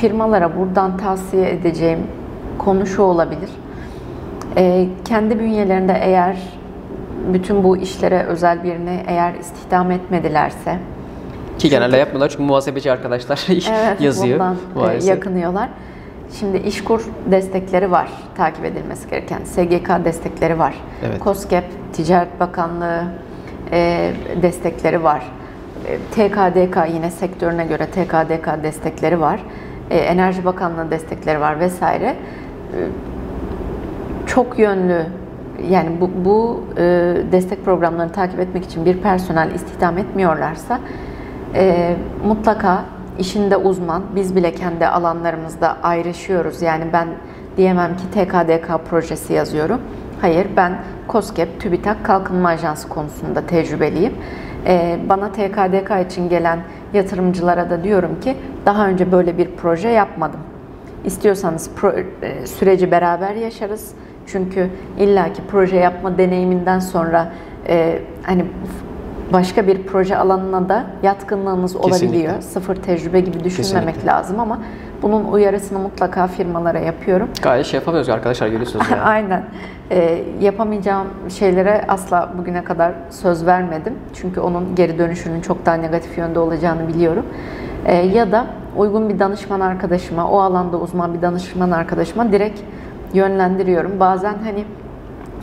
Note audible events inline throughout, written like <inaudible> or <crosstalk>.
firmalara buradan tavsiye edeceğim konu şu olabilir. E, kendi bünyelerinde eğer bütün bu işlere özel birini eğer istihdam etmedilerse Ki genelde yapmıyorlar çünkü muhasebeci arkadaşlar <laughs> evet, <laughs> yazıyor bundan e, maalesef. yakınıyorlar. Şimdi İşkur destekleri var takip edilmesi gereken. SGK destekleri var. Evet. KOSGEB, Ticaret Bakanlığı e, destekleri var. E, TKDK yine sektörüne göre TKDK destekleri var. E, Enerji Bakanlığı destekleri var vesaire. E, çok yönlü yani bu, bu e, destek programlarını takip etmek için bir personel istihdam etmiyorlarsa e, mutlaka işinde uzman, biz bile kendi alanlarımızda ayrışıyoruz. Yani ben diyemem ki TKDK projesi yazıyorum. Hayır, ben COSGAP, TÜBİTAK Kalkınma Ajansı konusunda tecrübeliyim. E, bana TKDK için gelen yatırımcılara da diyorum ki daha önce böyle bir proje yapmadım. İstiyorsanız e, süreci beraber yaşarız. Çünkü illaki proje yapma deneyiminden sonra e, hani başka bir proje alanına da yatkınlığınız olabiliyor. Kesinlikle. Sıfır tecrübe gibi düşünmemek Kesinlikle. lazım ama bunun uyarısını mutlaka firmalara yapıyorum. Gayet şey yapamıyoruz arkadaşlar görüyorsunuz. yani. <laughs> Aynen. E, yapamayacağım şeylere asla bugüne kadar söz vermedim. Çünkü onun geri dönüşünün çok daha negatif yönde olacağını biliyorum. E, ya da uygun bir danışman arkadaşıma, o alanda uzman bir danışman arkadaşıma direkt yönlendiriyorum. Bazen hani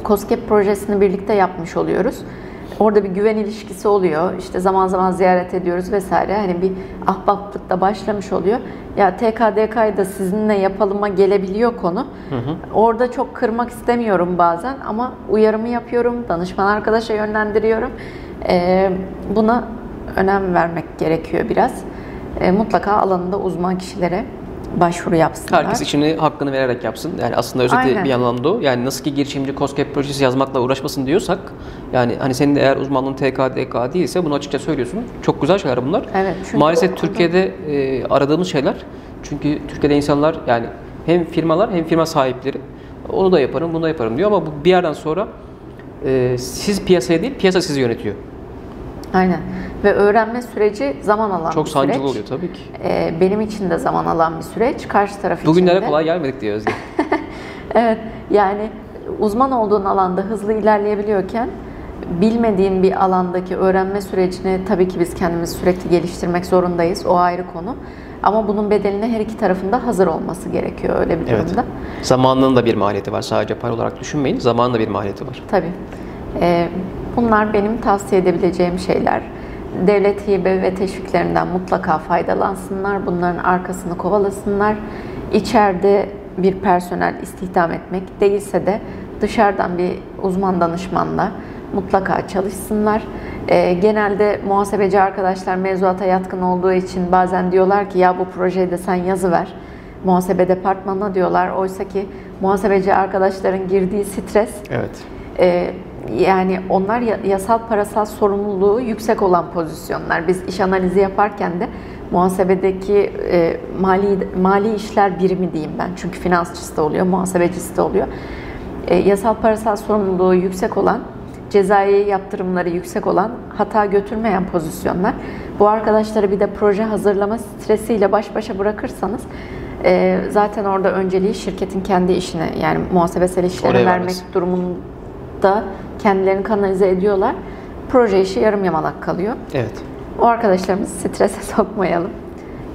COSGAP projesini birlikte yapmış oluyoruz. Orada bir güven ilişkisi oluyor. İşte zaman zaman ziyaret ediyoruz vesaire. Hani bir ahbaplık da başlamış oluyor. Ya TKDK'yı da sizinle yapalıma gelebiliyor konu. Orada çok kırmak istemiyorum bazen ama uyarımı yapıyorum. Danışman arkadaşa yönlendiriyorum. Ee, buna önem vermek gerekiyor biraz. Ee, mutlaka alanında uzman kişilere başvuru yapsınlar. Herkes işini hakkını vererek yapsın. Yani aslında özeti Aynen. bir yandan da o. Yani nasıl ki girişimci COSGAP projesi yazmakla uğraşmasın diyorsak yani hani senin de eğer uzmanlığın TKDK değilse bunu açıkça söylüyorsun. Çok güzel şeyler bunlar. Evet, Maalesef Türkiye'de e, aradığımız şeyler. Çünkü Türkiye'de insanlar yani hem firmalar hem firma sahipleri onu da yaparım, bunu da yaparım diyor ama bu bir yerden sonra e, siz piyasaya değil, piyasa sizi yönetiyor. Aynen. Ve öğrenme süreci zaman alan Çok bir süreç. sancılı oluyor tabii ki. Ee, benim için de zaman alan bir süreç. Karşı taraf için Bugünlere de. kolay gelmedik diyor Özge. <laughs> Evet. Yani uzman olduğun alanda hızlı ilerleyebiliyorken bilmediğin bir alandaki öğrenme sürecini tabii ki biz kendimizi sürekli geliştirmek zorundayız. O ayrı konu. Ama bunun bedeline her iki tarafında hazır olması gerekiyor öyle bir Evet. durumda. Zamanının da bir maliyeti var. Sadece para olarak düşünmeyin. Zamanın da bir maliyeti var. Tabii. Ee, bunlar benim tavsiye edebileceğim şeyler. Devlet hibe ve teşviklerinden mutlaka faydalansınlar. Bunların arkasını kovalasınlar. İçeride bir personel istihdam etmek değilse de dışarıdan bir uzman danışmanla mutlaka çalışsınlar. Ee, genelde muhasebeci arkadaşlar mevzuata yatkın olduğu için bazen diyorlar ki ya bu projeyi de sen yazıver muhasebe departmanına diyorlar. Oysa ki muhasebeci arkadaşların girdiği stres Evet. ee, yani onlar ya- yasal parasal sorumluluğu yüksek olan pozisyonlar. Biz iş analizi yaparken de muhasebedeki e, mali mali işler birimi diyeyim ben. Çünkü finansçısı da oluyor, muhasebecisi de oluyor. E, yasal parasal sorumluluğu yüksek olan, cezai yaptırımları yüksek olan, hata götürmeyen pozisyonlar. Bu arkadaşları bir de proje hazırlama stresiyle baş başa bırakırsanız e, zaten orada önceliği şirketin kendi işine yani muhasebesel işlere vermek durumunda kendilerini kanalize ediyorlar. Proje işi yarım yamalak kalıyor. Evet. O arkadaşlarımızı strese <laughs> sokmayalım.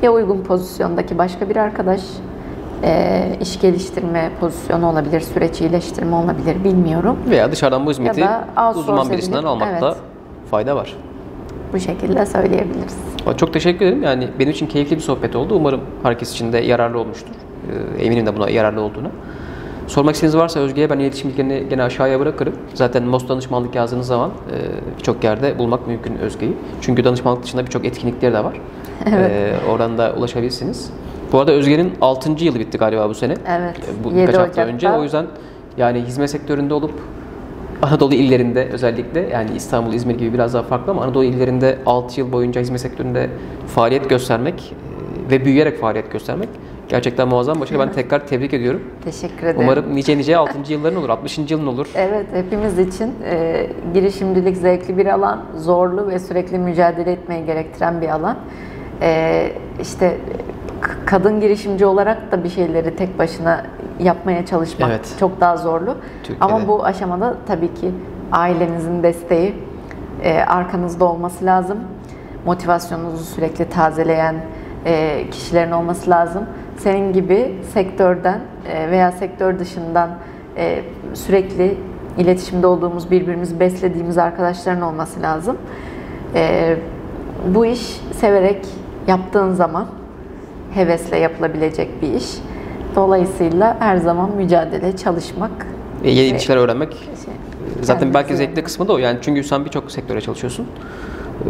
Ya uygun pozisyondaki başka bir arkadaş, e, iş geliştirme pozisyonu olabilir, süreç iyileştirme olabilir bilmiyorum. Veya dışarıdan bu hizmeti uzman birisinden edilip, almakta evet. fayda var. Bu şekilde söyleyebiliriz. Çok teşekkür ederim. Yani benim için keyifli bir sohbet oldu. Umarım herkes için de yararlı olmuştur. Ee, Eminim de buna yararlı olduğunu. Sormak istediğiniz varsa Özge'ye ben iletişim bilgilerini gene aşağıya bırakırım. Zaten MOS danışmanlık yazdığınız zaman e, birçok yerde bulmak mümkün Özge'yi. Çünkü danışmanlık dışında birçok etkinlikleri de var. <laughs> Evet. Ee, oradan da ulaşabilirsiniz. Bu arada Özge'nin 6. yılı bitti galiba bu sene. Evet, Bu 7 birkaç hafta Ocak'ta. önce. O yüzden yani hizmet sektöründe olup Anadolu illerinde özellikle yani İstanbul, İzmir gibi biraz daha farklı ama Anadolu illerinde 6 yıl boyunca hizmet sektöründe faaliyet göstermek e, ve büyüyerek faaliyet göstermek gerçekten muazzam başarı. Ben tekrar tebrik ediyorum. Teşekkür ederim. Umarım nice nice 6. yılların olur, 60. yılın olur. Evet, hepimiz için e, girişimcilik zevkli bir alan, zorlu ve sürekli mücadele etmeyi gerektiren bir alan. E, işte kadın girişimci olarak da bir şeyleri tek başına yapmaya çalışmak Evet. çok daha zorlu. Türkiye'de. Ama bu aşamada tabii ki ailenizin desteği e, arkanızda olması lazım. Motivasyonunuzu sürekli tazeleyen e, kişilerin olması lazım. Senin gibi sektörden e, veya sektör dışından e, sürekli iletişimde olduğumuz, birbirimizi beslediğimiz arkadaşların olması lazım. E, bu iş severek yaptığın zaman hevesle yapılabilecek bir iş. Dolayısıyla her zaman mücadele, çalışmak. E, yeni ve- bir şeyler öğrenmek şey, zaten belki zevkli kısmı da o. Yani çünkü sen birçok sektöre çalışıyorsun. Ee,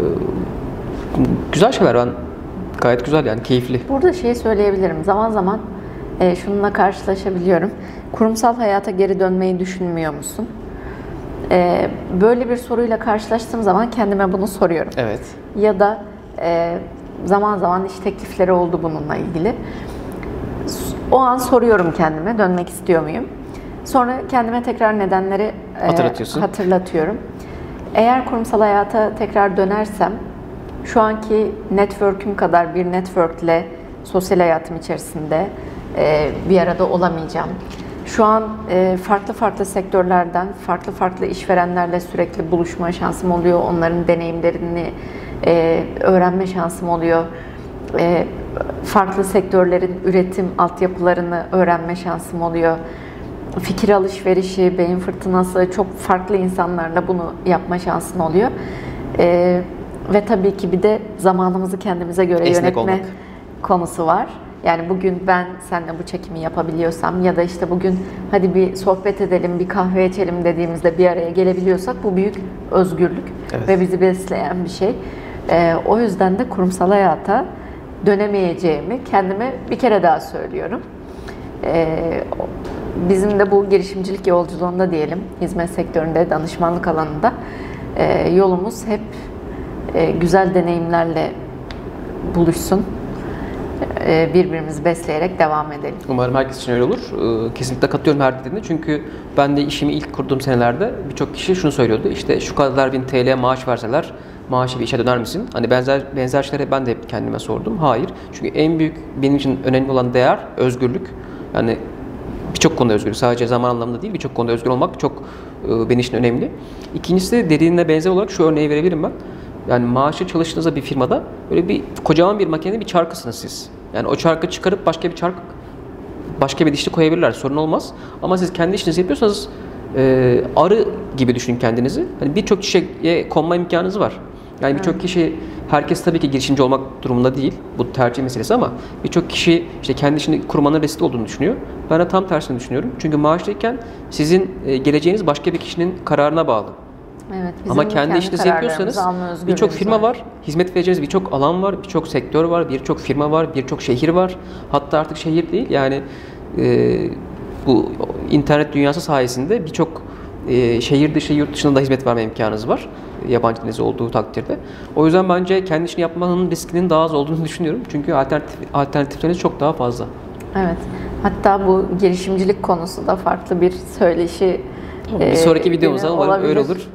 güzel şeyler ben gayet güzel yani keyifli. Burada şey söyleyebilirim. Zaman zaman e, şununla karşılaşabiliyorum. Kurumsal hayata geri dönmeyi düşünmüyor musun? E, böyle bir soruyla karşılaştığım zaman kendime bunu soruyorum. Evet. Ya da e, zaman zaman iş teklifleri oldu bununla ilgili. O an soruyorum kendime dönmek istiyor muyum? Sonra kendime tekrar nedenleri e, hatırlatıyorum. Eğer kurumsal hayata tekrar dönersem şu anki network'üm kadar bir network'le sosyal hayatım içerisinde e, bir arada olamayacağım. Şu an e, farklı farklı sektörlerden, farklı farklı işverenlerle sürekli buluşma şansım oluyor. Onların deneyimlerini e, öğrenme şansım oluyor. E, farklı sektörlerin üretim altyapılarını öğrenme şansım oluyor. Fikir alışverişi, beyin fırtınası, çok farklı insanlarla bunu yapma şansın oluyor. E, ve tabii ki bir de zamanımızı kendimize göre Esnek yönetme olmak. konusu var. Yani bugün ben seninle bu çekimi yapabiliyorsam ya da işte bugün hadi bir sohbet edelim, bir kahve içelim dediğimizde bir araya gelebiliyorsak bu büyük özgürlük Evet. ve bizi besleyen bir şey. Ee, o yüzden de kurumsal hayata dönemeyeceğimi kendime bir kere daha söylüyorum. Ee, bizim de bu girişimcilik yolculuğunda diyelim, hizmet sektöründe, danışmanlık alanında e, yolumuz hep e, güzel deneyimlerle buluşsun. E, birbirimizi besleyerek devam edelim. Umarım herkes için öyle olur. Ee, Kesinlikle katılıyorum her dediğine. Çünkü ben de işimi ilk kurduğum senelerde birçok kişi şunu söylüyordu. İşte şu kadar bin TL maaş verseler maaşı bir işe döner misin? Hani benzer benzer şeyleri ben de hep kendime sordum. Hayır. Çünkü en büyük benim için önemli olan değer özgürlük. Yani birçok konuda özgür. Sadece zaman anlamında değil birçok konuda özgür olmak çok e, benim için önemli. İkincisi de dediğine benzer olarak şu örneği verebilirim ben. Yani maaşı çalıştığınızda bir firmada böyle bir kocaman bir makinenin bir çarkısınız siz. Yani o çarkı çıkarıp başka bir çark başka bir dişli koyabilirler sorun olmaz. Ama siz kendi işinizi yapıyorsanız e, arı gibi düşünün kendinizi. Hani birçok kişiye konma imkanınız var. Yani birçok kişi herkes tabii ki girişimci olmak durumunda değil. Bu tercih meselesi ama birçok kişi işte kendi işini kurmanın riskli olduğunu düşünüyor. Ben de tam tersini düşünüyorum. Çünkü maaşlıyken sizin e, geleceğiniz başka bir kişinin kararına bağlı. Evet, bizim Ama kendi, işinizi kararlarımızı yapıyorsanız birçok firma var. hizmet vereceğiniz birçok alan var, birçok sektör var, birçok firma var, birçok şehir var. Hatta artık şehir değil yani e, bu internet dünyası sayesinde birçok e, şehir dışı, yurt dışında da hizmet verme imkanınız var. Yabancı denizi olduğu takdirde. O yüzden bence kendi işini yapmanın riskinin daha az olduğunu düşünüyorum. Çünkü alternatif, alternatifleriniz çok daha fazla. Evet. Hatta bu girişimcilik konusu da farklı bir söyleşi Bir e, sonraki videomuzda günü umarım öyle olabilir. olur.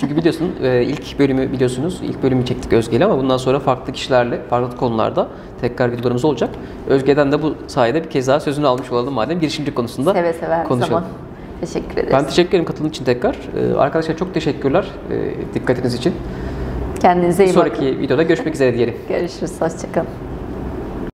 Çünkü biliyorsun e, ilk bölümü biliyorsunuz. ilk bölümü çektik Özge ile ama bundan sonra farklı kişilerle, farklı konularda tekrar videolarımız olacak. Özge'den de bu sayede bir kez daha sözünü almış olalım madem girişimci konusunda Seve seve her konuşalım. zaman. Teşekkür ederiz. Ben teşekkür ederim katıldığın için tekrar. E, Arkadaşlar çok teşekkürler e, dikkatiniz için. Kendinize Bir iyi bakın. sonraki videoda görüşmek üzere diyelim. Görüşürüz. Hoşçakalın.